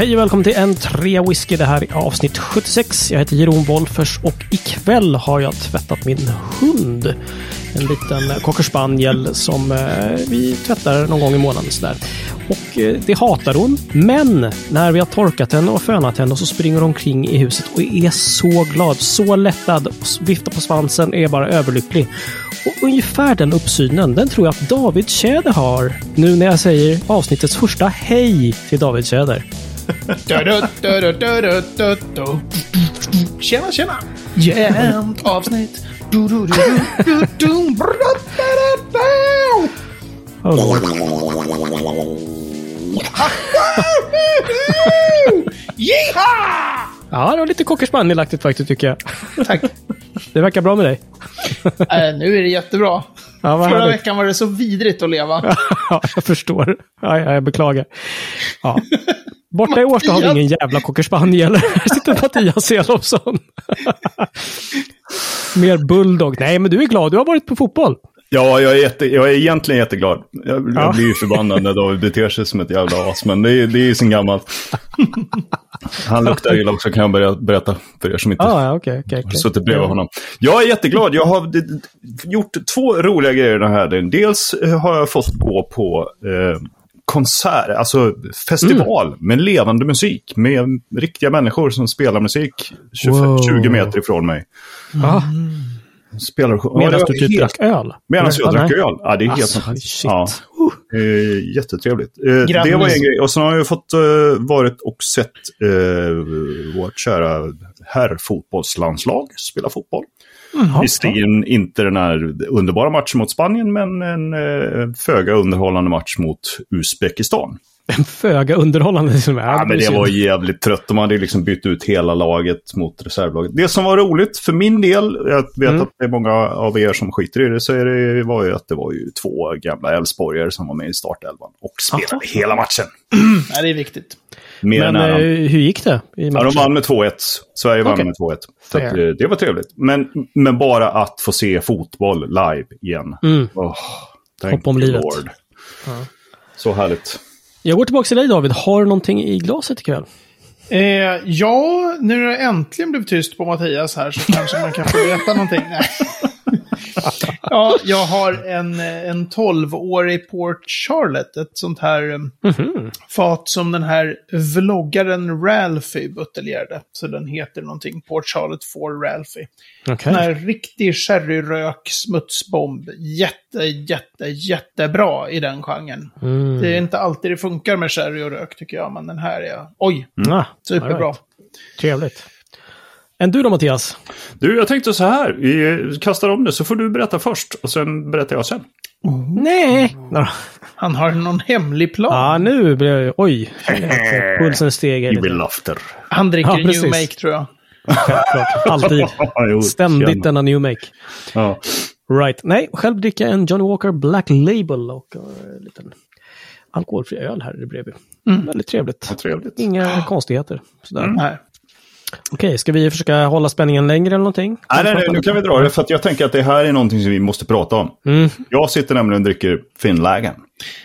Hej och välkommen till en trea whisky. Det här är avsnitt 76. Jag heter Jeroen Wolfers och ikväll har jag tvättat min hund. En liten cocker spaniel som eh, vi tvättar någon gång i månaden. Sådär. Och eh, det hatar hon. Men när vi har torkat henne och fönat henne så springer hon omkring i huset och är så glad, så lättad. Viftar på svansen, är bara överlycklig. Och ungefär den uppsynen, den tror jag att David Tjäder har. Nu när jag säger avsnittets första hej till David Tjäder. Tjena, tjena! Jämnt avsnitt. Jiha! Ja, det var lite cocker spanielaktigt faktiskt tycker jag. Tack. Det verkar bra med dig. Äh, nu är det jättebra. Ja, Förra härligt. veckan var det så vidrigt att leva. Ja, jag förstår. Ja, ja, jag beklagar. Ja. Borta i Årsta har vi ingen jävla cocker spaniel. Här sitter Mattias Elofsson. Mer bulldog. Nej, men du är glad. Du har varit på fotboll. Ja, jag är, jätte, jag är egentligen jätteglad. Jag, Ja. jag blir ju förbannad när David beter sig som ett jävla as, men det är, det är ju sin gammalt. Han luktar illa också kan jag börja berätta för er som inte Ah, okej, har okej. suttit bredvid honom. Jag är jätteglad. Jag har gjort två roliga grejer den här dagen. Dels eh, har jag fått gå på eh, konsert, alltså festival Mm. med levande musik. Med riktiga människor som spelar musik 20, Wow. 20 meter ifrån mig. Ja, Spelar, medan du typ helt- drack öl. Medan jag Ja, drack öl. Ja, det är helt Alltså, shit. Ja. Eh, jättetrevligt. Eh, det var en grej. Och sen har jag fått eh, varit och sett eh, vårt kära herrfotbollslandslag spela fotboll. Jaha, Visserligen inte den här underbara matchen mot Spanien, men en föga underhållande match mot Uzbekistan. En föga underhållande. Liksom. Ja, men det var jävligt trött. De hade liksom bytt ut hela laget mot reservlaget. Det som var roligt för min del, jag vet Mm. att det är många av er som skiter i det, så är det, var ju att det var ju två gamla Elfsborgare som var med i startelvan och spelade Aha. hela matchen. Nej, det är viktigt. Mer Men eh, hur gick det i Ja, de vann med 2-1. Sverige vann Okej. med 2-1. Så att, eh, det var trevligt. Men, men bara att få se fotboll live igen. Mm. Oh, thank Hopp om you, livet. Lord. Ja. Så härligt. Jag går tillbaka till dig David. Har du någonting i glaset ikväll? Eh, ja, nu när det äntligen blev tyst på Mattias här så kanske man kan få veta någonting. Nej. ja, jag har en, en 12-årig Port Charlotte. Ett sånt här um, Mhm. fat som den här vloggaren Ralphie buteljerade. Så den heter någonting Port Charlotte for Ralphie. Okej. En här riktig sherryrök smutsbomb. Jätte, jätte, jättebra i den genren. Mm. Det är inte alltid det funkar med sherry och rök tycker jag, men den här är... Oj, Ah, superbra. right. Trevligt. Än du då Mattias? Du, jag tänkte så här. Vi kastar om det så får du berätta först och sen berättar jag sen. Nej. Nå. Han har någon hemlig plan. Ja, nu blev jag... Oj. Pulsen steg. You lite. will laughter. Han dricker Ja, New. Make tror jag. Självklart. Alltid. Jo, Ständigt tjena. denna new make. Ja. Right. Nej, själv dricker jag en Johnny Walker Black Label och en liten alkoholfri öl här bredvid. Väldigt trevligt. Vad trevligt. Inga konstigheter. Sådär. Nej. Okej, ska vi försöka hålla spänningen längre eller någonting? Nej, nej, nej, nu kan vi dra det för att jag tänker att det här är någonting som vi måste prata om. Mm. Jag sitter nämligen och dricker Finnlagen.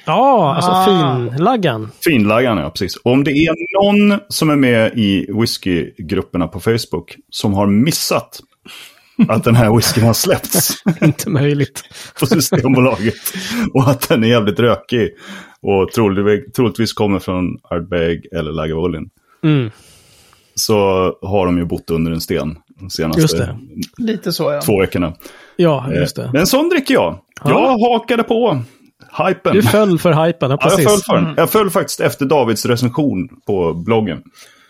Ja, alltså Ah. finlaggan. Finlagan, ja precis. Och om det är någon som är med i whiskygrupperna på Facebook som har missat att den här whiskyn har släppts Inte möjligt. på Systembolaget och att den är jävligt rökig och troligtvis, troligtvis kommer från Ardbeg eller Lagavulin. Mm. Så har de ju bott under en sten de Just senaste det. Lite så ja. två veckorna. Ja, just det. Eh, Men sån dricker jag. Jag hakade på hypen. Du föll för hypen, ja, Ja, jag precis. föll för den. Jag föll faktiskt efter Davids recension på bloggen.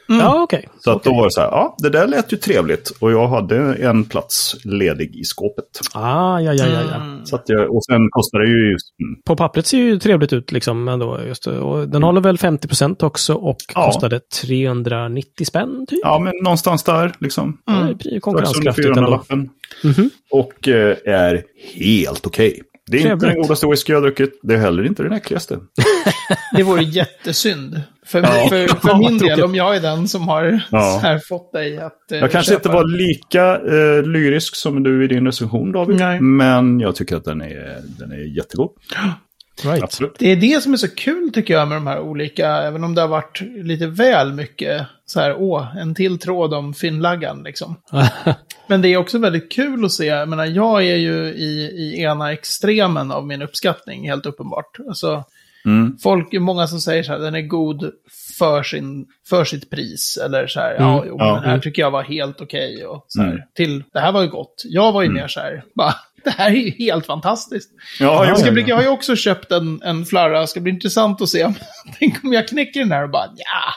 Ja, okej. Så att då var det så här, ja, det där lät ju trevligt. Och jag hade en plats ledig i skåpet. Ah, ja, ja, ja, ja. Mm. Så att jag, och sen kostade det ju just, mm, På pappret ser ju trevligt ut liksom ändå. Just det. Och den håller väl 50% också och Ja. kostade 390 spänn typ. ja men någonstans där liksom. Ja, Strax under konkurrenskraftigt ändå. 400-lappen. Mhm. Och eh, är helt okej. Det är inte Trevligt. den godaste whisky jag har druckit. Det är heller inte den äckligaste. Det vore jättesynd. För, Ja. för, för min del, om jag är den som har Ja. fått dig att eh, Jag kanske köpa inte var lika eh, lyrisk som du i din recension David. Nej. Men jag tycker att den är, den är jättegod. Right. Absolut. Det är det som är så kul tycker jag med de här olika, även om det har varit lite väl mycket så här, åh, en till tråd om Finnlaggan liksom. Men det är också väldigt kul att se, jag menar, jag är ju i, i ena extremen av min uppskattning, helt uppenbart. Alltså, Mm. folk, många som säger så här, den är god för, sin, för sitt pris. Eller så här, ja, jo, ja, den här mm. tycker jag var helt okej. och så här, Mm. till, det här var ju gott. Jag var ju mer så här, bara, det här är ju helt fantastiskt. Ja, Jag, ska bli, jag har ju också köpt en, en flarra, det ska bli intressant att se. om- Tänk om jag knäcker den här och bara, ja.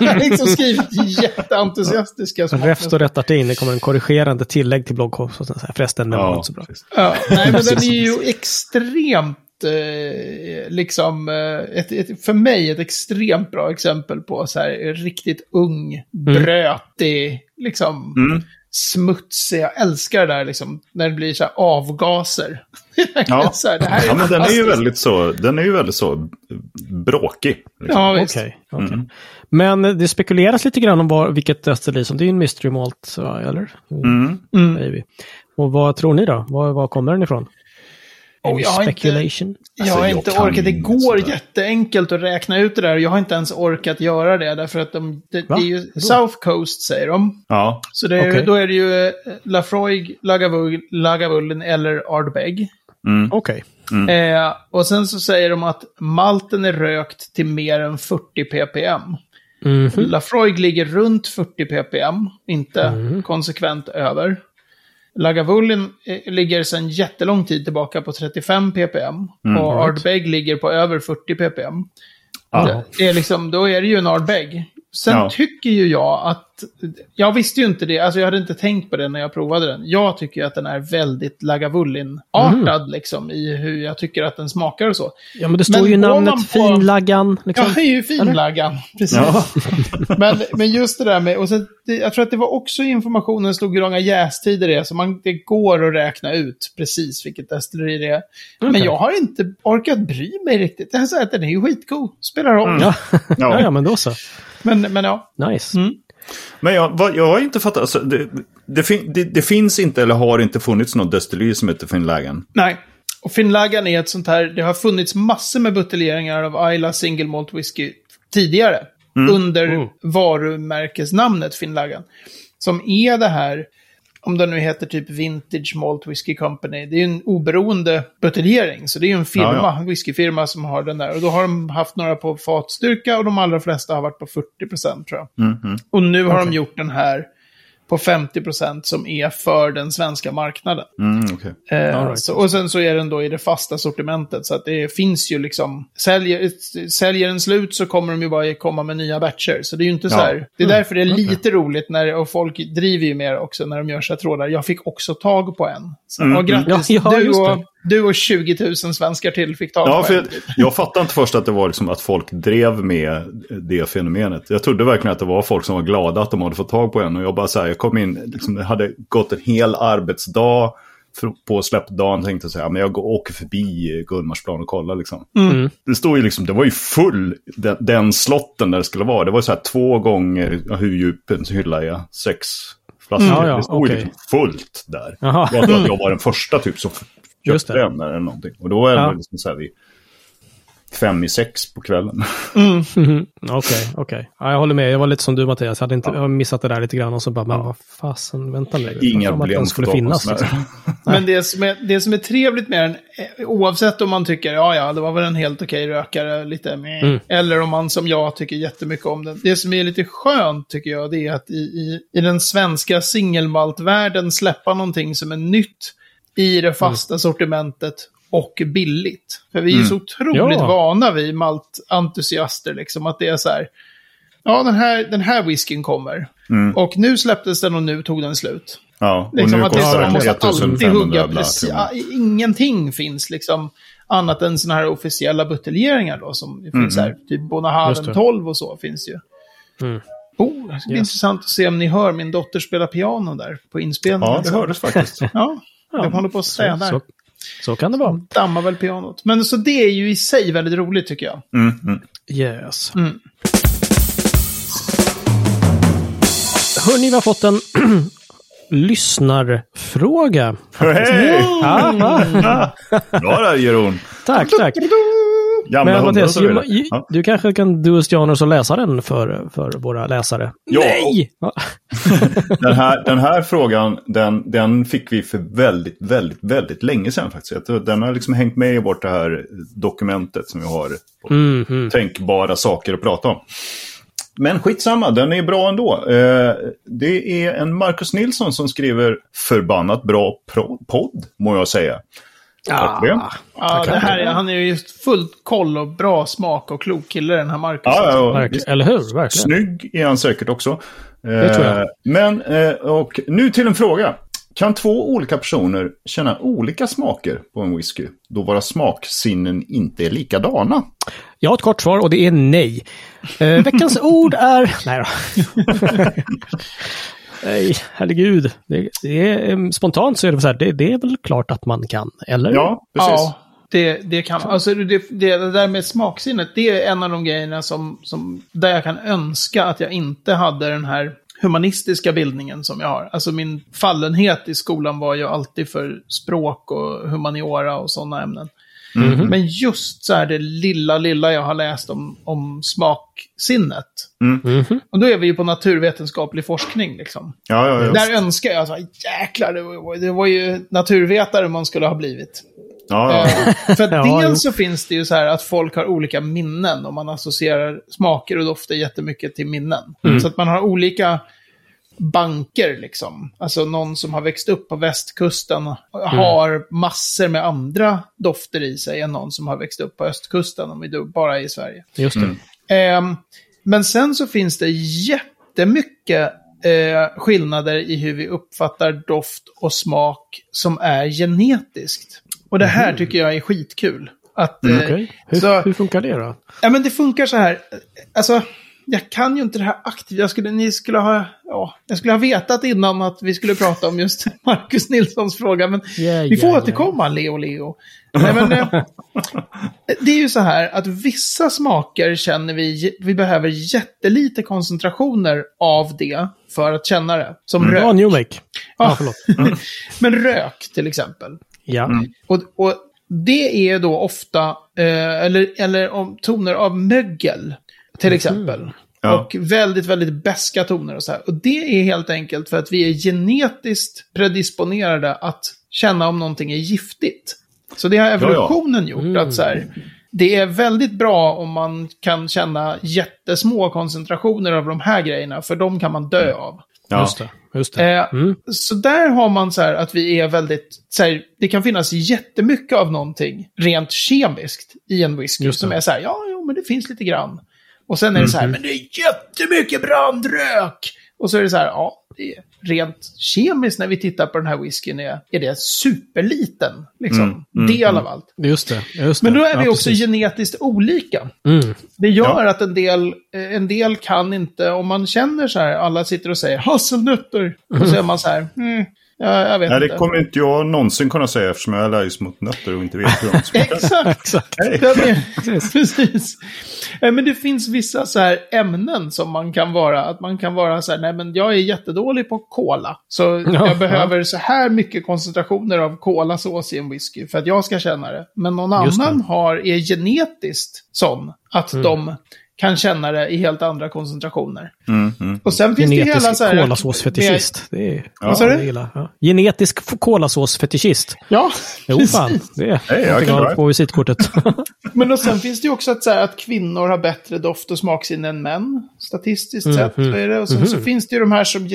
jag har liksom skrivit jätteentusiastiska små- Räfst och rättat in. Det kommer en korrigerande tillägg till bloggposten. Förresten, den var Ja, inte så bra. Ja, nej, men den är ju extremt, eh, liksom, eh, ett, ett, för mig ett extremt bra exempel på så här riktigt ung, brötig, liksom Mm. smutsig. Jag älskar det där liksom, när det blir så här avgaser. Ja. så här, det här är Ja, men den är ju väldigt så, den är ju väldigt så bråkig. Liksom. Ja, visst. Okej. okej. Men det spekuleras lite grann om var, vilket destilleri som... Det är ju en mystery malt, eller? Mm. Mm. Och vad tror ni då? Var, var kommer den ifrån? Oh, jag har inte- speculation? Jag Alltså, har jag inte orkat. Det går sånt där. jätteenkelt att räkna ut det där. Jag har inte ens orkat göra det. Därför att de, det, det är ju? South Coast säger de. Ja. Så det är, Okej. då är det ju eh, Lafroig, Lagavulin, Lagavulin eller Ardbeg. Mm. Okej. Eh, och sen så säger de att malten är rökt till mer än 40 ppm. Mhm. Lafroig ligger runt 40 ppm, inte Mm. konsekvent över. Lagavulin eh, ligger sedan jättelång tid tillbaka på 35 ppm. och Ardbeg ligger på över 40 ppm. Det, det är liksom, då är det ju en Ardbeg. Sen Ja. tycker ju jag att, jag visste ju inte det, alltså jag hade inte tänkt på det när jag provade den. Jag tycker ju att den är väldigt Lagavulin-artad Mm. liksom i hur jag tycker att den smakar och så. Ja, men det står Men ju namnet på- Finlaggan. Liksom. Ja, det är ju finlaggan. Precis. Ja. men, men just det där med, och så, det, jag tror att det var också informationen stod hur långa jästider det är, så man, det går att räkna ut precis vilket destilleri det är. Men Okej. jag har inte orkat bry mig riktigt. Jag säger att den är ju skitgod, spelar roll. Ja. ja, Ja. ja, men då så. Men, men ja. Nice. Mm. Men jag, vad, jag har inte fattat, alltså, det, det, fin, det, det finns inte eller har inte funnits något destilleri som heter Finnlägen. Nej. Och Finnlagan är ett sånt här, det har funnits massor med buteljeringar av Ayla Single Malt Whisky tidigare. Under Mm. varumärkesnamnet Finnlagan. Som är det här, om den nu heter typ Vintage Malt Whisky Company. Det är ju en oberoende buteljering. Så det är ju en firma, Ja, en whiskyfirma som har den där. Och då har de haft några på fatstyrka och de allra flesta har varit på 40% tror jag. Mm, mm. Och nu har de gjort den här på 50% som är för den svenska marknaden. Mm, okej. Eh, right. så, och sen så är den då i det fasta sortimentet. Så att det finns ju liksom, säljer, säljer den slut så kommer de ju bara komma med nya batcher. Så det är ju inte så Ja. här. Det är därför det är lite roligt när, och folk driver ju mer också när de gör så här trådar. Jag fick också tag på en. Så, Mm, och grattis, Ja, ja, du, och, du och 20 000 svenskar till fick tag Ja, för jag, jag fattade inte först att det var liksom att folk drev med det fenomenet. Jag trodde verkligen att det var folk som var glada att de hade fått tag på en. Och jag bara så här, jag kom in, liksom, det hade gått en hel arbetsdag på släppdagen. Tänkte så här, men jag går, åker förbi Gullmarsplan och kollar liksom. Mm. Det stod ju liksom, det var ju full, den, den slotten där det skulle vara. Det var så här två gånger, ja, hur djup en hylla är, sex flaskor. Mm. Ja, ja, det stod ju okej. liksom fullt där. Jaha. Jag tror att jag var den första typ som Just köpte det. den eller någonting. Och då var jag Ja. liksom så här vid fem i sex på kvällen. Mhm. Okej, okej. Ja, jag håller med. Jag var lite som du Mattias. Jag hade inte, jag har missat det där lite grann och så bara, men vad fasen, vänta nu. Inga att problem den att skulle finnas. Liksom. Men det som, är, det som är trevligt med den, eh, oavsett om man tycker, ja ja, det var väl en helt okej rökare, lite med, Mm. eller om man som jag tycker jättemycket om den. Det som är lite skönt tycker jag, det är att i, i, i den svenska singelmaltvärlden släppa någonting som är nytt i det fasta sortimentet och billigt. För vi är ju så otroligt Ja. vana vi maltentusiaster, liksom, att det är så här, ja den här, den här whiskyn kommer. Mm. Och nu släpptes den och nu tog den slut. Ja, och Liksom nu kostar man den måste alltid 1500 hugga bla, precis. Ja, ingenting finns liksom annat än sådana här officiella buteljeringar då. Som det finns här, typ Mm. Bonahaven det. 12 och så finns ju. Mm. Oh, det ska bli Ja. intressant att se om ni hör min dotter spela piano där på inspelningen. Ja, det hördes faktiskt. Ja, Ja, de håller på att Så, städa. så, så kan det vara. Dammar väl pianot. Men så det är ju i sig väldigt roligt tycker jag. Mm, mm. Yes. Mm. Hörni, vi har fått en lyssnarfråga. Hej! Bra där Jeroen. tack, tack. Gamla Men Mattias, ju- Ja. du kanske kan du och Janus och läsa den för, för våra läsare? Ja. Nej! Den här, den här frågan, den, den fick vi för väldigt, väldigt, väldigt länge sedan faktiskt. Den har liksom hängt med i vårt det här dokumentet som vi har. Mm, mm. Tänkbara saker att prata om. Men skitsamma, den är bra ändå. Eh, det är en Marcus Nilsson som skriver förbannat bra podd, må jag säga. Tack för det. Ah, Ja, det här är, han är ju just fullt koll och bra smak och klok kille den här Marcus. Ja, ja, ja. Eller hur? Verkligen. Snygg är han säkert också. Det tror jag. Eh, Men, eh, och nu till en fråga. Kan två olika personer känna olika smaker på en whisky då våra smaksinnen inte är likadana? Jag har ett kort svar och det är nej. Eh, veckans ord är... Nej då. nej, herregud. Det, det är, spontant så är det så här, det, det är väl klart att man kan, eller? Ja, precis. Ja, det, det kan Alltså det, det, det där med smaksinnet, det är en av de grejerna som, som, där jag kan önska att jag inte hade den här humanistiska bildningen som jag har. Alltså min fallenhet i skolan var ju alltid för språk och humaniora och sådana ämnen. Mhm. Men just så här det lilla, lilla jag har läst om, om smaksinnet. Mhm. Och då är vi ju på naturvetenskaplig forskning liksom. Ja, ja, ja. Där önskar jag, alltså, jäklar, det var, det var ju naturvetare man skulle ha blivit. ja, ja. Eh, För Ja, dels så finns det ju så här att folk har olika minnen och man associerar smaker och dofter jättemycket till minnen. Mm. Så att man har olika banker liksom. Alltså någon som har växt upp på västkusten Mm. har massor med andra dofter i sig än någon som har växt upp på östkusten, om vi bara är i Sverige. Just det. Ehm, men sen så finns det jättemycket eh, skillnader i hur vi uppfattar doft och smak som är genetiskt. Och det här tycker jag är skitkul. Att, eh, Mm. Okej. Hur, så, hur funkar det då? ja, men det funkar så här. Alltså, jag kan ju inte det här aktivt. Jag skulle, ni skulle ha, ja, jag skulle ha vetat innan att vi skulle prata om just Marcus Nilssons fråga. Men Ja, vi får ja, ja. återkomma, Leo Leo. Nej, men, eh, det är ju så här att vissa smaker känner vi, vi behöver jättelite koncentrationer av det för att känna det. Som Ja, rök. New Make. Ja, Ja. förlåt. Men rök till exempel. Ja. Och, och det är då ofta, eh, eller, eller om toner av mögel, till exempel. Ja. Och väldigt, väldigt beska toner och så här. Och det är helt enkelt för att vi är genetiskt predisponerade att känna om någonting är giftigt. Så det har evolutionen gjort. Att så här, det är väldigt bra om man kan känna jättesmå koncentrationer av de här grejerna, för de kan man dö av. ja. Just det. Just det. Eh, Mm. Så där har man så här att vi är väldigt, så här, det kan finnas jättemycket av någonting rent kemiskt i en whisky som är så här, ja, jo, men det finns lite grann. Och sen är det så här, men det är jättemycket brandrök! Och så är det så här, ja, det är rent kemiskt när vi tittar på den här whiskyn är, är det superliten, liksom, Mm, mm, del av allt. Just det. Just Men det. då är vi Ja, också precis. genetiskt olika. Mm. Det gör Ja. att en del, eh, en del kan inte, om man känner så här, alla sitter och säger hasselnötter. Och så är man så här, mm, ja, jag vet Nej, det inte. kommer inte jag någonsin kunna säga eftersom jag är allergisk mot nötter och inte vet hur de smakar. Exakt. Exakt. Ja, men- Precis. Eh, Men det finns vissa så här ämnen som man kan vara, att man kan vara så här, nej men jag är jättedålig på cola. Så Ja, jag behöver så här mycket koncentrationer av kolasås i en whisky för att jag ska känna det. Men någon Just det. annan har, är genetiskt sån att Mm. de kan känna det i helt andra koncentrationer. Mm, mm. Och sen finns det hela Genetisk så här... kolasåsfetischist. Det är, Vad sa du? det gillar jag. Ja. Genetisk kolasåsfetischist. Ja, Jo, precis. fan. Det är Hej, jag kan ha på visitkortet. Men och sen finns det ju också att, så här, att kvinnor har bättre doft och smaksinne än män. Statistiskt Mhm. sett. Så är det. Och sen så finns det ju de här som,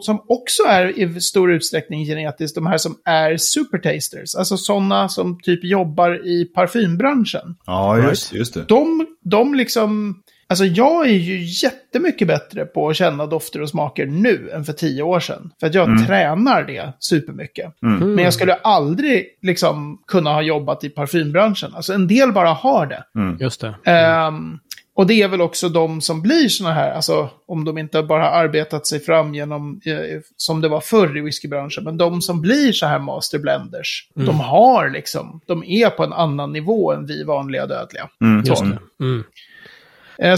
som också är i stor utsträckning genetiskt. De här som är supertasters. Alltså sådana som typ jobbar i parfymbranschen. Ja, just, just det. De, de liksom... Alltså jag är ju jättemycket bättre på att känna dofter och smaker nu än för tio år sedan. För att jag tränar det supermycket. Men jag skulle aldrig liksom kunna ha jobbat i parfymbranschen. Alltså en del bara har det. Just det. Ehm, och det är väl också de som blir såna här, alltså om de inte bara har arbetat sig fram genom, eh, som det var förr i whiskybranschen, men de som blir så här master blenders, de har liksom, de är på en annan nivå än vi vanliga dödliga. Mm,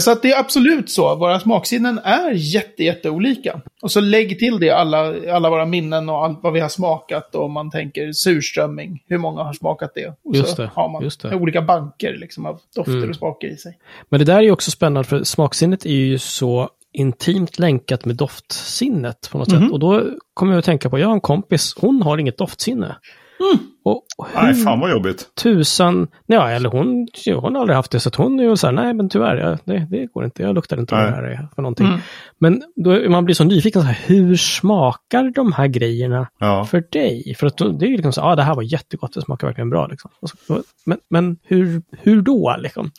Så att det är absolut så. Våra smaksinnen är jätte, jätteolika. Och så lägg till det alla, alla våra minnen och allt vad vi har smakat. Och om man tänker surströmming, hur många har smakat det? Och Just så det, har man just det. olika banker liksom, av dofter Mm. och smaker i sig. Men det där är ju också spännande för smaksinnet är ju så intimt länkat med doftsinnet på något Mhm. sätt. Och då kommer jag att tänka på, jag har en kompis, hon har inget doftsinne. Mm. Och Nej, fan vad jobbigt. tusan, ja eller hon, hon har aldrig haft det så att hon är ju så här, nej men tyvärr, ja, det, det går inte, jag luktar inte vad det Nej. här är för någonting. Mm. Men då, man blir så nyfiken, så här, hur smakar de här grejerna Ja. för dig? För att det är ju liksom så, ja ah, det här var jättegott, det smakar verkligen bra. Liksom. Så, men men hur, hur då liksom?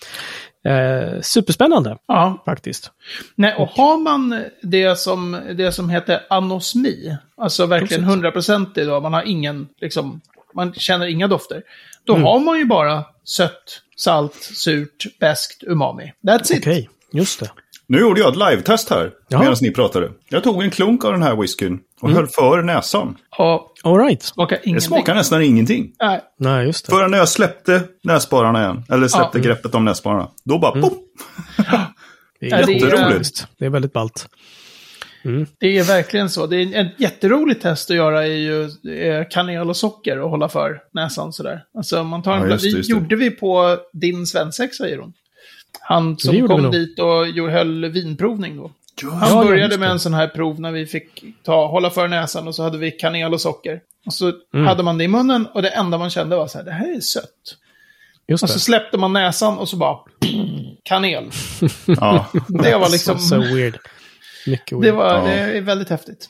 Eh, superspännande Ja. faktiskt. Nej, och har man det som, det som heter anosmi, alltså verkligen hundraprocentig då, man har ingen, liksom, man känner inga dofter, då Mm. har man ju bara sött, salt, surt, beskt, umami. That's it. Okej, just det. Nu gjorde jag ett live-test här Ja. medan ni pratade. Jag tog en klunk av den här whiskyn och höll för näsan. Och All right. smakar Det smakar nästan ingenting. Nej. Nej, just det. Förrän när jag släppte näsborrarna igen, eller släppte Ja. greppet om näsborrarna, då bara pop! Det Ja, är det är- jätteroligt. Det är väldigt ballt. Det är verkligen så. Det är ett jätteroligt test att göra är ju eh, kanel och socker och hålla för näsan sådär. Alltså man tar en Ja, just det, det just det. gjorde vi på din svensexa, Jeroen. Han som kom dit och gjorde- höll vinprovning då. Han Ja, ja, började med en sån här prov när vi fick ta, hålla för näsan och så hade vi kanel och socker. Och så Mm. hade man det i munnen och det enda man kände var så här, det här är sött. Just Och så det. släppte man näsan och så bara kanel. Ja. Det var liksom, så weird. Mycket det, var, Ja. det är väldigt häftigt.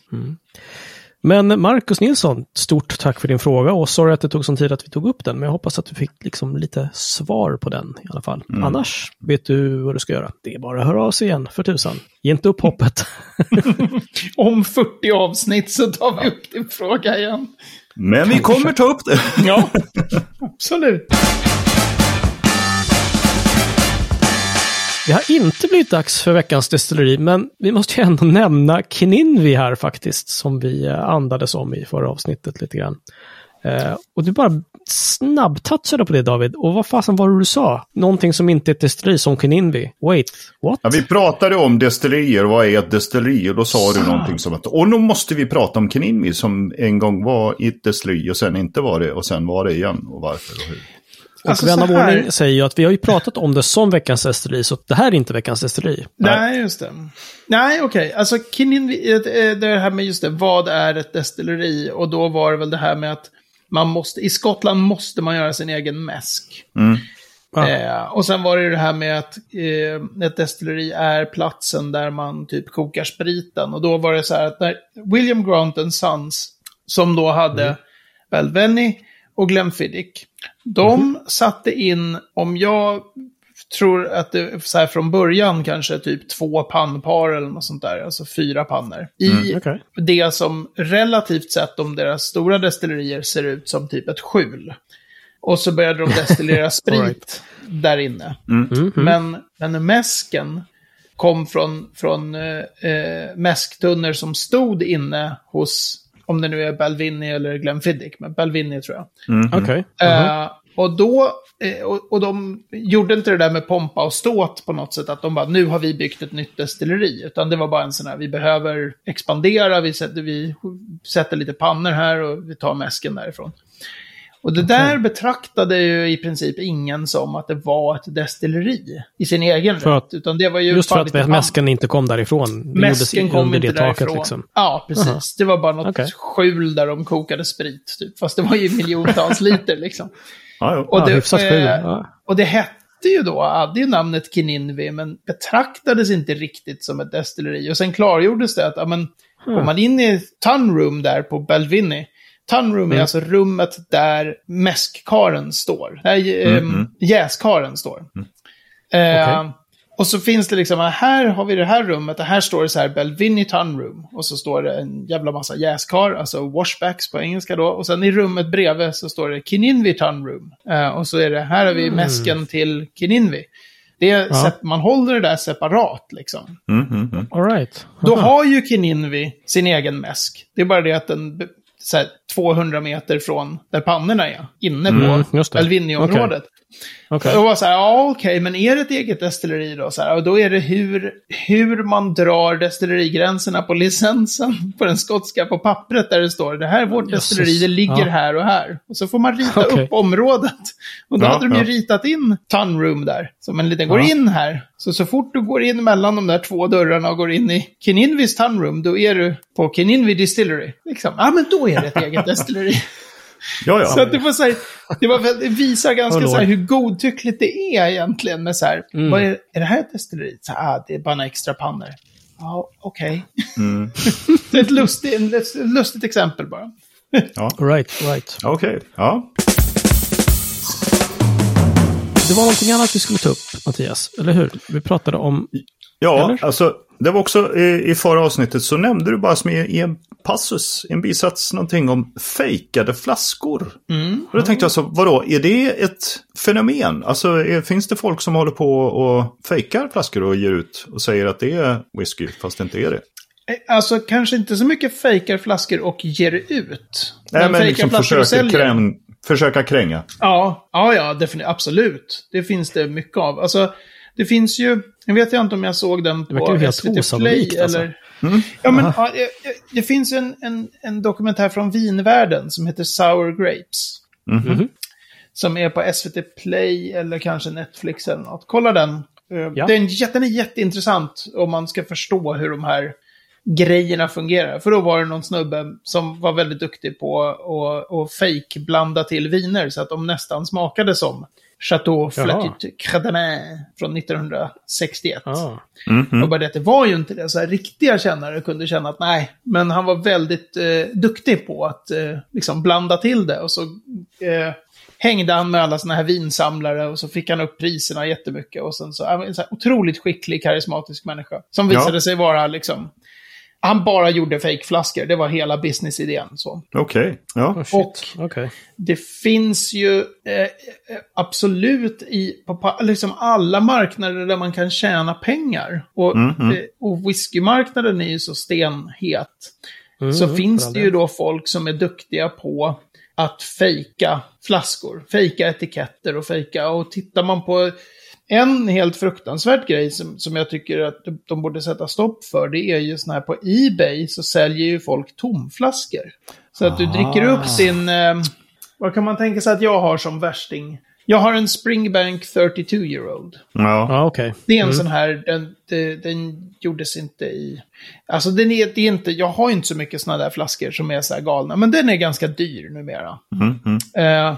Men Marcus Nilsson, stort tack för din fråga och sorry att det tog sån tid att vi tog upp den, men jag hoppas att du fick liksom lite svar på den i alla fall. Annars vet du vad du ska göra. Det är bara att höra av sig igen, för tusan. Ge inte upp hoppet. Om 40 avsnitt så tar vi upp din fråga igen. Men vi kommer ta upp det. Ja, absolut. Det har inte blivit dags för veckans destilleri, men vi måste ju ändå nämna Kininvi här faktiskt, som vi eh, andades om i förra avsnittet lite grann. Eh, och du bara snabbtouchade på det David, och vad fasen var det du sa? Någonting som inte är ett destilleri som Kininvi. Wait, what? Ja, vi pratade om destillerier, vad är ett destilleri? Och då sa du någonting som att, och nu måste vi prata om Kininmi som en gång var i ett destilleri och sen inte var det och sen var det igen och varför och hur. Och Alltså, vän av ordning säger ju att vi har ju pratat om det som veckans destilleri, så det här är inte veckans destilleri. Nej, just det. Nej, okej. Alltså, Kinin, eh, det här med just det, vad är ett destilleri? Och då var det väl det här med att man måste, i Skottland måste man göra sin egen mäsk. Ja. Eh, och sen var det ju det här med att eh, ett destilleri är platsen där man typ kokar spriten. Och då var det så här att när William Grant and Sons, som då hade Mm. Balvenie och Glenfiddich, de Mhm. satte in, om jag tror att det så här från början kanske typ två pannpar eller något sånt där, alltså fyra pannor. I Okej. det som relativt sett om deras stora destillerier ser ut som typ ett skjul. Och så började de destillera sprit right. där inne. Mhm. Men, men mäsken kom från, från eh, eh, mäsktunnor som stod inne hos, om det nu är Balvenie eller Glenfiddich, men Balvenie tror jag. Okej. Eh, och då, eh, och, och de gjorde inte det där med pompa och ståt på något sätt, att de bara, nu har vi byggt ett nytt destilleri, utan det var bara en sån här, vi behöver expandera, vi sätter, vi sätter lite pannor här och vi tar mäsken därifrån. Och det där betraktade ju i princip ingen som att det var ett destilleri i sin egen För att- rätt, utan det var ju Just för att mäsken inte kom därifrån. Det Mäsken kom under inte det taket därifrån. liksom. Ja, precis. Det var bara något Okej. skjul där de kokade sprit, typ. Fast det var ju miljontals liter liksom. Ja, ja. Och Ja, det, eh, skjul. Ja. och det hette ju då, hade ju namnet Kininvi, men betraktades inte riktigt som ett destilleri. Och sen klargjordes det att, ja men, går man in i Tunroom där på Belvini, Tunroom Mm. är alltså rummet där mäskkaren står. Där mm jäskaren står. Eh, Mm. Okej. Och så finns det liksom, här har vi det här rummet, och här står det så här Belvini Tunroom. Och så står det en jävla massa jäskar, alltså washbacks på engelska då. Och sen i rummet bredvid så står det Kininvi Tunroom. Eh, och så är det, här har vi mäsken till Kininvi. Det är, sep- Man håller det där separat liksom. Mm, mm, mm. All right. Då har ju Kininvi sin egen mäsk. Det är bara det att den så här, 200 meter från där pannorna är, inne på Mm, just det. Okej. Och var så här, ja okej, men är det ett eget destilleri då? Så här, och då är det hur, hur man drar destillerigränserna på licensen på den skotska på pappret där det står det här är vårt Jösses. destilleri, det ligger Ja. här och här. Och så får man rita Okej. upp området. Och då Ja, hade de ju ja. ritat in Tunroom där. Som en liten, går in här. Så så fort du går in mellan de där två dörrarna och går in i Kininvis Tunroom, då är du på Kininvi Distillery. Liksom. Ja, men då är det ett eget destilleri. Ja, Så ja. att det, var så här, det, var, det visar ganska så här, hur godtyckligt det är egentligen. Med så här, Mm. vad är, är det här ett destilleri? Så, här, ah, det är bara några extra pannor. Ja, okej. Mm. det är ett lustigt, ett lustigt exempel bara. Right, right. Okej. Ja. Det var någonting annat vi skulle ta upp, Mattias. Eller hur? Vi pratade om... Ja, Eller? alltså det var också i, i förra avsnittet så nämnde du bara som i, i en passus, i en bisats, någonting om fejkade flaskor. Mm. Och då tänkte jag så, vadå, är det ett fenomen? Alltså är, finns det folk som håller på och fejkar flaskor och ger ut och säger att det är whisky fast det inte är det? Eh, Alltså kanske inte så mycket fejkar flaskor och ger ut. Nej, men fejkar liksom säljer. kräm, försöka kränga. Ja, ja, ja definitivt. Absolut. Det finns det mycket av. Alltså, det finns ju, jag vet inte om jag såg den verkar på ju helt SVT Play alltså. eller... Ja, men ja, det, det finns en, en, en dokumentär från vinvärlden som heter Sour Grapes. Mhm. Som är på SVT Play eller kanske Netflix eller något. Kolla den. Eh, Ja. Den, den är jätteintressant om man ska förstå hur de här grejerna fungerar. För då var det någon snubbe som var väldigt duktig på att att fake blanda till viner så att de nästan smakade som Chateau. Flatit Credanin från 1961. Ah. Mhm. Och bara det att det var ju inte det. Så här, riktiga kännare kunde känna att nej, men han var väldigt eh, duktig på att eh, liksom blanda till det. Och så eh, hängde han med alla såna här vinsamlare och så fick han upp priserna jättemycket. Och sen så, ja, en så här otroligt skicklig, karismatisk människa. Som Ja. visade sig vara liksom, han bara gjorde fejkflaskor. Det var hela businessidén. Så. Okej, ja. Oh, shit. Och- Okej. Det finns ju eh, eh, absolut i på, på liksom alla marknader där man kan tjäna pengar. Och, Mhm. eh, och whiskymarknaden är ju så stenhet. Mm, så för finns det ju då folk som är duktiga på att fejka flaskor, fejka etiketter och fejka. Och tittar man på en helt fruktansvärd grej som, som jag tycker att de, de borde sätta stopp för, det är ju sån här på Ebay så säljer ju folk tomflaskor. Så att du dricker Ah. upp sin, eh, vad kan man tänka sig att jag har som värsting? Jag har en Springbank 32 year old. Ja. Ja, okej. Det är en sån här, den, den, den gjordes inte i... Alltså den är, det är inte, jag har inte så mycket såna där flaskor som är så här galna, men den är ganska dyr numera. Mm, mm. Eh,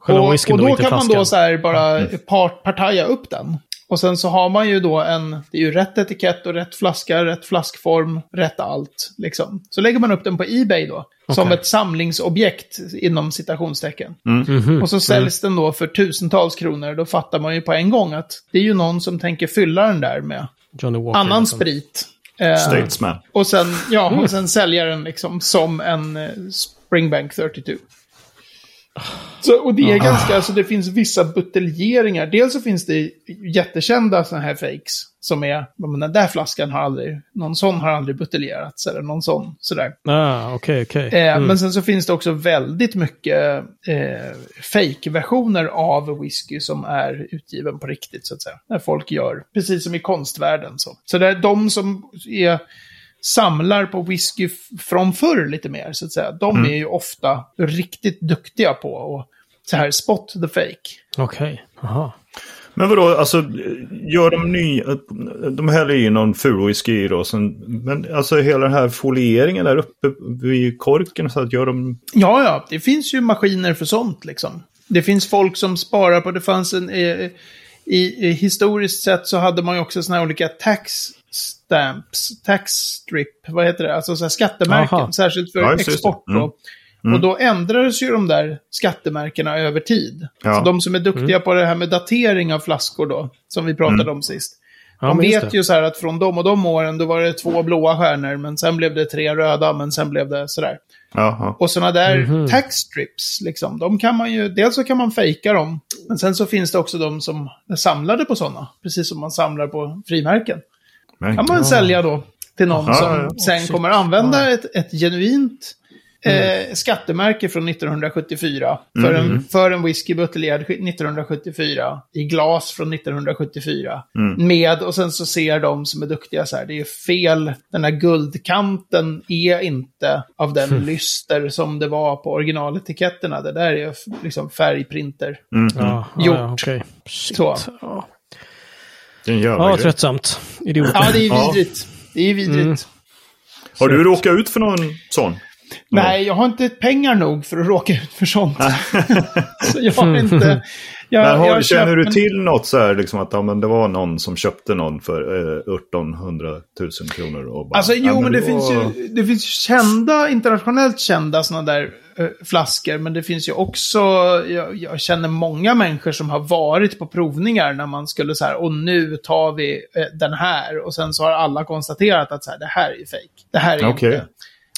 Själva och, och då, då kan man då så här bara part, partaja upp den. Och sen så har man ju då en, det är ju rätt etikett och rätt flaska, rätt flaskform, rätt allt. Liksom. Så lägger man upp den på Ebay då, som Okej. ett samlingsobjekt inom citationstecken. Mhm. Och så säljs den då för tusentals kronor. Då fattar man ju på en gång att det är ju någon som tänker fylla den där med Walker. annan liksom. sprit. Eh, Statesman. och sen, ja, och sen sälja den liksom som en eh, Springbank 32. Så, och det är ganska, alltså det finns vissa buteljeringar. Dels så finns det jättekända sådana här fakes. Som är, men den där flaskan har aldrig, någon sån har aldrig buteljerats. Eller någon sån, sådär. Ah, okej, okej. Eh, Mm. Men sen så finns det också väldigt mycket eh, fake-versioner av whisky som är utgiven på riktigt, så att säga. När folk gör, precis som i konstvärlden. Så, så det är de som är, samlar på whisky från förr lite mer, så att säga. De är ju ofta riktigt duktiga på att så här, spot the fake. Okej. Aha. Men vadå, alltså gör de ny... De häller i någon fulwhisky i då. Sen, men alltså hela den här folieringen där uppe vid korken. Så att gör de... Ja, ja, det finns ju maskiner för sånt liksom. Det finns folk som sparar på, det fanns en, eh, i, i historiskt sett så hade man ju också såna här olika tax stamps, tax strip, vad heter det, alltså så här skattemärken, Aha. särskilt för Ja, export Mm. då. Och då ändrades ju de där skattemärkena över tid. Ja. Så de som är duktiga på det här med datering av flaskor då, som vi pratade om sist. Ja, de vet ju så här att från de och de åren då var det två blåa stjärnor, men sen blev det tre röda, men sen blev det sådär. Jaha. Och sådana där Mhm. tax strips, liksom, de kan man ju, dels så kan man fejka dem, men sen så finns det också de som är samlade på sådana, precis som man samlar på frimärken. Men, kan man Ja. sälja då till någon Ja, som ja, sen shit. kommer använda ett, ett genuint eh, skattemärke från 1974. För, en, för en whisky buteljerad 1974. I glas från 1974. Med, och sen så ser de som är duktiga så här, det är fel. Den här guldkanten är inte av den lyster som det var på originaletiketterna. Det där är liksom färgprinter. Ja, Gjort. Ja, ja, okej. Så. Ja, Det tröttsamt. Idiot. Ja, det är Ja. vidrigt. Det är vidrigt. Har du råkat ut för någon sån? Nej, jag har inte pengar nog för att råka ut för sånt. så jag har inte... Jag, Men har, känner du köper- till något så här, liksom att ja, men det var någon som köpte någon för eh, 1800 000 kronor? Och bara, Alltså, jo, men det, var- finns ju det finns ju kända, internationellt kända sådana där eh, flaskor. Men det finns ju också, jag, jag känner många människor som har varit på provningar när man skulle så här, och nu tar vi eh, den här. Och sen så har alla konstaterat att så här, det här är ju fake. Det här är Okej. inte.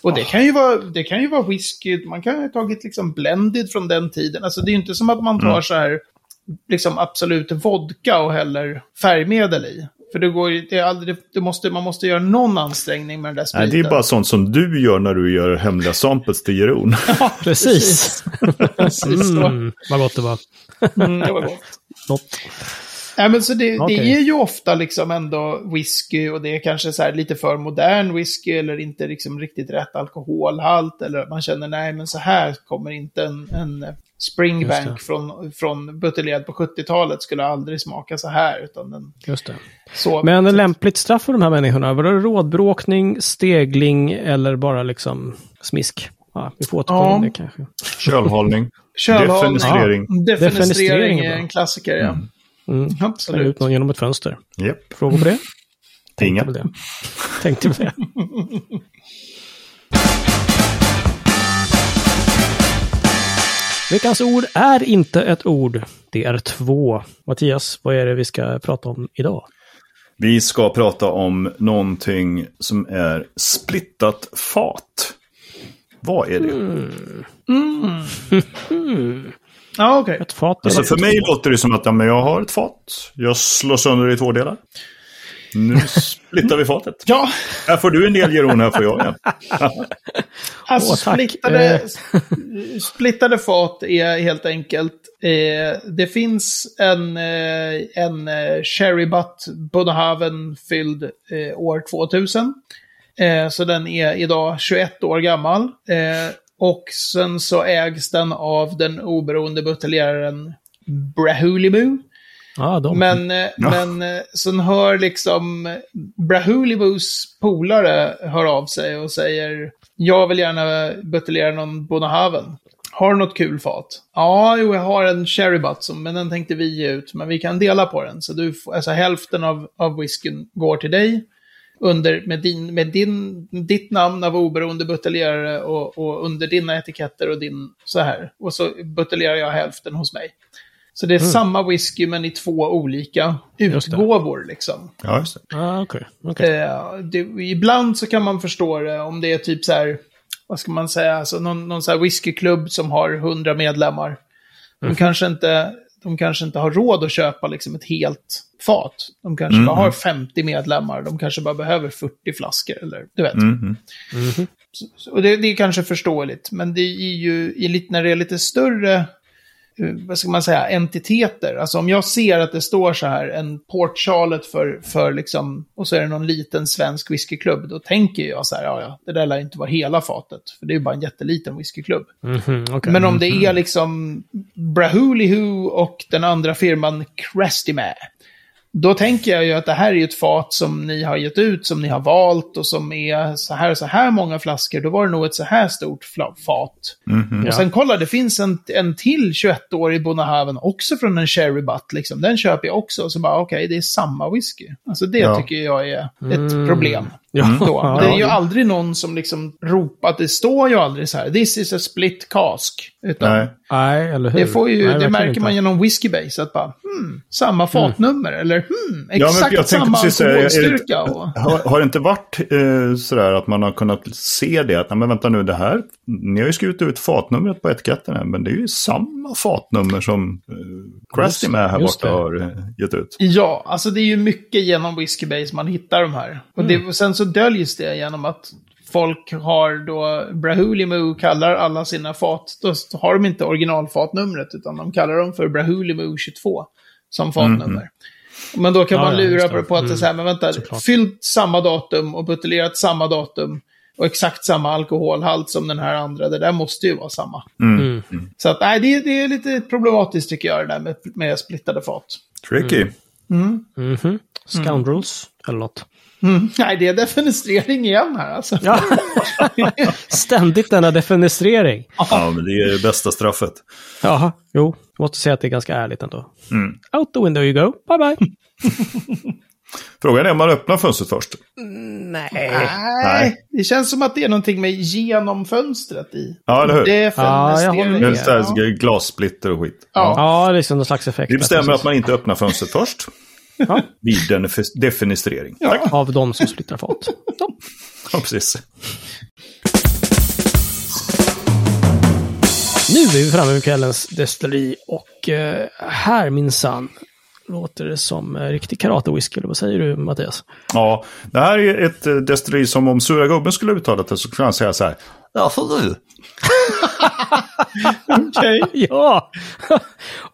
Och det kan, ju vara, det kan ju vara whisky, man kan ha tagit liksom blended från den tiden. Alltså det är ju inte som att man tar Mm. så här, liksom absolut vodka och häller färgmedel i. För det går det är aldrig, det måste, man måste göra någon ansträngning med den där spriten. Nej, det är bara sånt som du gör när du gör hemliga samples till Jeroen. Ja, Precis. precis. Mm, vad gott det var. Mm, det var gott. Gott. Nej, men så det, Okej. det är ju ofta liksom ändå whisky och det är kanske så här lite för modern whisky eller inte liksom riktigt rätt alkoholhalt. Eller att man känner nej men så här kommer inte en, en Springbank från, från buteljerad på 70-talet skulle aldrig smaka så här. Utan den Just det. så, Men en lämpligt straff för de här människorna? Var det rådbråkning, stegling eller bara liksom smisk? Ja, vi får återkomma Ja. det kanske. Kölhållning. Kölhållning. Defenestrering. Defenestrering Defenestrering är en klassiker, ja. Mm. Slänger Absolut. ut någon genom ett fönster. Japp. Frågor på det? Inga. Tänkte väl det. Tänkte väl det. Veckans ord är inte ett ord. Det är två. Mattias, vad är det vi ska prata om idag? Vi ska prata om någonting som är splittat fat. Vad är det? Ja, okej. Ett fat Alltså för mig låter det som att ja, men jag har ett fat. Jag slår sönder det i två delar. Nu splittar vi fatet. Ja, Här får du en del Jeroen, här får jag en. Alltså Åh, splittade, Eh. splittade fat är helt enkelt, eh, det finns en, eh, en eh, Sherry Butt Bonahaven fylld eh, år 2000. Eh, så den är idag 21 år gammal. Och sen så ägs den av den oberoende buteljeraren Brahulibu. Ja, de. Men, eh, men eh, sen hör liksom Brahulibus polare hör av sig och säger jag vill gärna buteljera någon Bonahaven. Har du något kul fat? Ja, jo, jag har en Cherry Butt, som- men den tänkte vi ge ut. Men vi kan dela på den. Så du får, alltså hälften av, av whiskyn går till dig. Under, med din, med din, ditt namn av oberoende buteljerare och, och under dina etiketter och din så här. Och så buteljerar jag hälften hos mig. Så det är samma whisky men i två olika Just det. utgåvor liksom. Ja, just det. Ah, okej. okej. Eh, det, ibland så kan man förstå det om det är typ så här, vad ska man säga, alltså någon, någon så här whiskyklubb som har 100 medlemmar. De, kanske inte, de kanske inte har råd att köpa liksom ett helt fat. De kanske bara har 50 medlemmar, de kanske bara behöver 40 flaskor eller du vet. Mhm. Så- Och det, det är kanske förståeligt, men det är ju i när det är lite större, vad ska man säga, entiteter. Alltså om jag ser att det står så här, en Port Charlotte för, för liksom, och så är det någon liten svensk whiskyklubb, då tänker jag så här, ja ja, det där lär inte vara hela fatet, för det är ju bara en jätteliten whiskyklubb. Mhm, okej. Men om det är liksom Brahulihu och den andra firman Crestimä, då tänker jag ju att det här är ju ett fat som ni har gett ut, som ni har valt och som är så här och så här många flaskor. Då var det nog ett så här stort fat. Mhm. Och sen kolla, det finns en, en till 21-årig Bonahaven, också från en Cherry Butt. Liksom. Den köper jag också. Så bara, okej, det är samma whisky. Alltså det Ja. tycker jag är ett problem. Ja, Då. ja, det är ju ja. aldrig någon som liksom ropar, det står ju aldrig så här, this is a split cask. Utan Nej. Nej, eller hur? det, får ju, Nej, det märker inte. man genom Whiskybase, att bara, hmm, samma fatnummer, eller hmm, exakt tänkte samma alkoholstyrka. Och, Har, har det inte varit eh, sådär att man har kunnat se det? Att, nej, men vänta nu, det här, ni har ju skrivit ut fatnumret på etiketten här, men det är ju samma fatnummer som eh, Crusty med här borta har eh, gett ut. ja, alltså det är ju mycket genom Whiskybase man hittar de här. Och, Mm. det, och sen så döljs det genom att folk har då Brahulimu kallar alla sina fat, då har de inte originalfatnumret utan de kallar dem för Brahulimu 22 som fatnummer. Men då kan Ja, man ja, lura just på, det. på att det är så här, men vänta, Såklart. fyllt samma datum och buteljerat samma datum och exakt samma alkoholhalt som den här andra, det där måste ju vara samma. Mm. Så att, nej, det, det är lite problematiskt tycker jag det där med, med splittade fat. Tricky. Mhm. Scoundrels, eller något. Mm. Nej, det är defenestrering igen här alltså. Ja. Ständigt denna defenestrering. Ja, men det är det bästa straffet. Jaha, jo. Jag måste säga att det är ganska ärligt ändå. Mm. Out the window you go. Bye bye. Frågan är om man öppnar fönstret först. Nej. Nej, det känns som att det är någonting med genom fönstret i. Ja, eller hur? Defenestrering. Ja, jag håller Det är med. så här glassplitter och skit. Ja. Ja, det är liksom någon slags effekt. Vi bestämmer att man inte öppnar fönstret först. Ja. Vid denif- defenestrering. Ja. Tack. Av de som splittrar fat. Ja. Ja, precis. Nu är vi framme vid kvällens destilleri och eh, här minsann låter det som eh, riktig karate-whisky. Vad säger du Mattias? Ja, det här är ett eh, destilleri som om sura gubben skulle uttala det så skulle han säga så här. Ja, för du. Okej. Ja!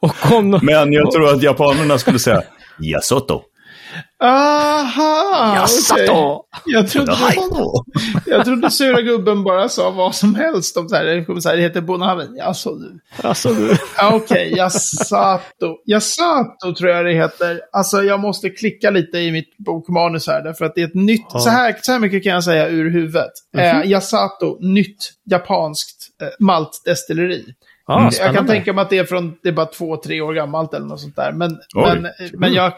och om nå- Men jag tror att japanerna skulle säga Yasoto. Aha. Yasato! Jag trodde, jag trodde sura gubben bara sa vad som helst om så här. Det kommer så här, det heter Bonaven. Alltså du. Okej, Yasato. Yasato tror jag det heter. Alltså jag måste klicka lite i mitt bokmanus här. Därför att det är ett nytt. Ja. Så, här, så här mycket kan jag säga ur huvudet. eh, Yasato, nytt japanskt maltdestilleri. Ja, jag kan tänka mig att det är från, det är bara två, tre år gammalt eller något sånt där. Men, Oj. men, men jag,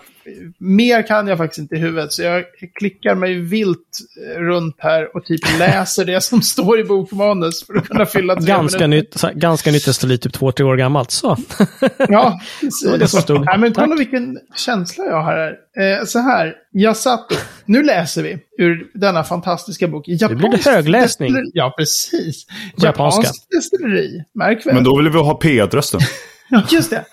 mer kan jag faktiskt inte i huvudet. Så jag klickar mig vilt eh, runt här och typ läser det som står i bokmanus för att kunna fylla tre Ganska minuter. nytt, ganska nytt destilleri, typ två, tre år gammalt. Så. Ja, precis. var det som stod. Nej, men kolla vilken känsla jag har här. Eh, så här, Yasato. Nu läser vi ur denna fantastiska bok. Japanskt blir det högläsning. destilleri- Ja, precis. Japanskt destilleri. Märk väl. Men då vill vi ha P1-rösten. Ja, just det.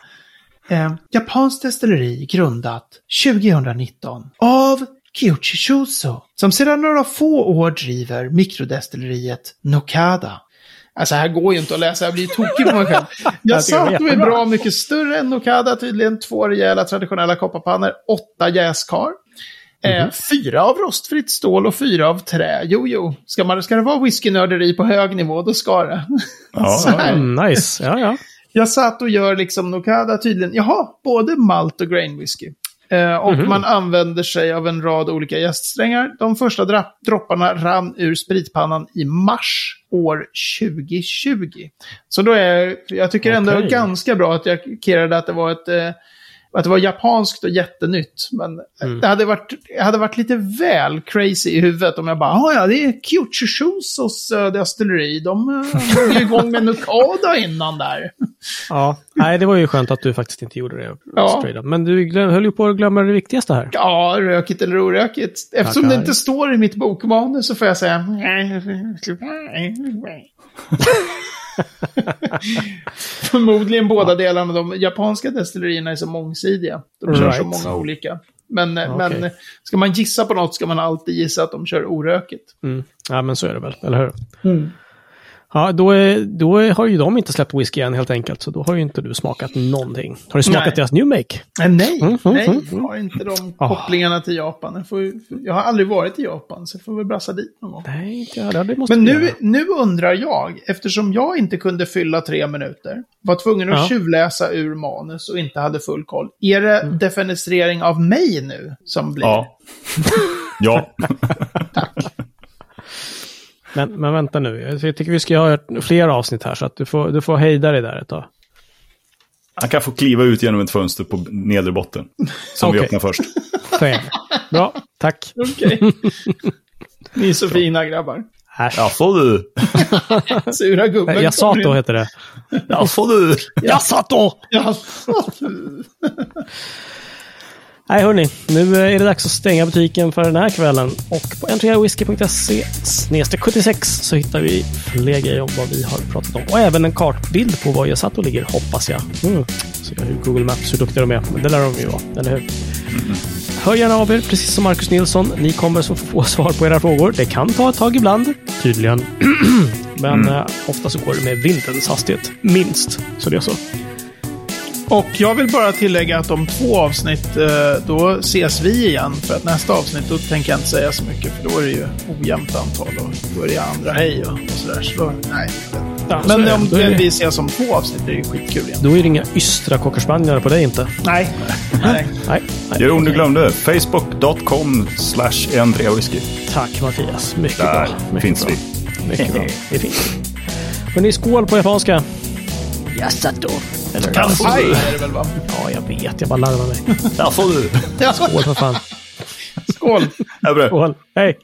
Eh, japanskt destilleri grundat 2019 av Kyuchi Shuso, som sedan några få år driver mikrodestilleriet Nokada. Alltså här går ju inte att läsa, jag blir tokig på mig själv. Jag sa att de är jättebra. bra mycket större än Nokada, tydligen två rejäla traditionella kopparpannor, åtta jäskar. Eh, fyra av rostfritt stål och fyra av trä. Jo, jo. Ska, man, ska det vara whiskynörderi på hög nivå, då ska det. Ja. Mm, nice. Ja, ja. Jag satt och gör liksom Nokada tydligen, jaha, både malt och grain whisky. Eh, och man använder sig av en rad olika jäststrängar. De första dropparna rann ur spritpannan i mars år 2020. Så då är jag tycker ändå Okej. ganska bra att jag markerade att det var ett eh, att det var japanskt och jättenytt. Men det, hade varit, det hade varit lite väl crazy i huvudet om jag bara, "Ah, ja, det är Kyuchi-Shusos uh, destilleri. De uh, drog ju igång med Nokada innan där. ja. Nej, det var ju skönt att du faktiskt inte gjorde det. Ja. Men du glöm, höll ju på att glömma det viktigaste här. Ja, rökigt eller orökigt. Eftersom Tackar. det inte står i mitt bokmanus så får jag säga... Förmodligen båda delarna. De japanska destillerierna är så mångsidiga. De kör så Right. många olika. Men, Okej. men ska man gissa på något ska man alltid gissa att de kör orökigt. Mm. Ja, men så är det väl, eller hur? Ja, då, är, då är, har ju de inte släppt whisky än helt enkelt, så då har ju inte du smakat någonting. Har du smakat Nej. deras new make? Nej, nej, Mm, mm, nej. mm, Jag har inte de Ah. kopplingarna till Japan. Jag, får, jag har aldrig varit i Japan, så jag får väl brassa dit någon gång. Nej, inte jag. Det måste Men nu, nu undrar jag, eftersom jag inte kunde fylla tre minuter, var tvungen att Ja. tjuvläsa ur manus och inte hade full koll. Är det Mm. defenestrering av mig nu som blir? Ja. Ja. Men, men vänta nu, jag tycker vi ska ha fler avsnitt här, så att du får, du får hejda dig där ett tag. Han kan få kliva ut genom ett fönster på nedre botten. Som vi Okej. öppnar först. Fair. Bra, tack. Okej. Ni är så fina grabbar. Äsch. Ja, får du. Sura gubben. Jag sa kommer då in. heter det. Ja, får du. Jag satt då! Nej hörni, nu är det dags att stänga butiken för den här kvällen. Och på entreawhisky.se 76 så hittar vi fler grejer om vad vi har pratat om. Och även en kartbild på var Yasato ligger, hoppas jag. Mm. Så jag hur Google Maps, hur duktiga de är. Men det lär de ju vara, eller hur? Hör gärna av er, precis som Marcus Nilsson. Ni kommer så få svar på era frågor. Det kan ta ett tag ibland. tydligen. Men eh, ofta så går det med vindens hastighet. Minst. Så det är så. Och jag vill bara tillägga att om två avsnitt, eh, då ses vi igen. För att nästa avsnitt, då tänker jag inte säga så mycket. För då är det ju ojämnt antal och då är det andra hej och, och sådär. Så nej. Ja, Men det. om det- vi ses om två avsnitt, det är ju skitkul igen. Då är det inga ystra cockerspaniare på dig inte. Nej. nej. Nej. nej. Jeroen, du glömde. Facebook.com slash en whisky. Tack Mattias. Mycket Där bra. Mycket finns bra. vi. Mycket bra. Det finns vi. Hörni, skål på japanska. Yasato. Eller Kansai är det väl va? Ja, jag vet. Jag bara larvar mig. Där får du. Skål för fan. Skål! Skål. Hej.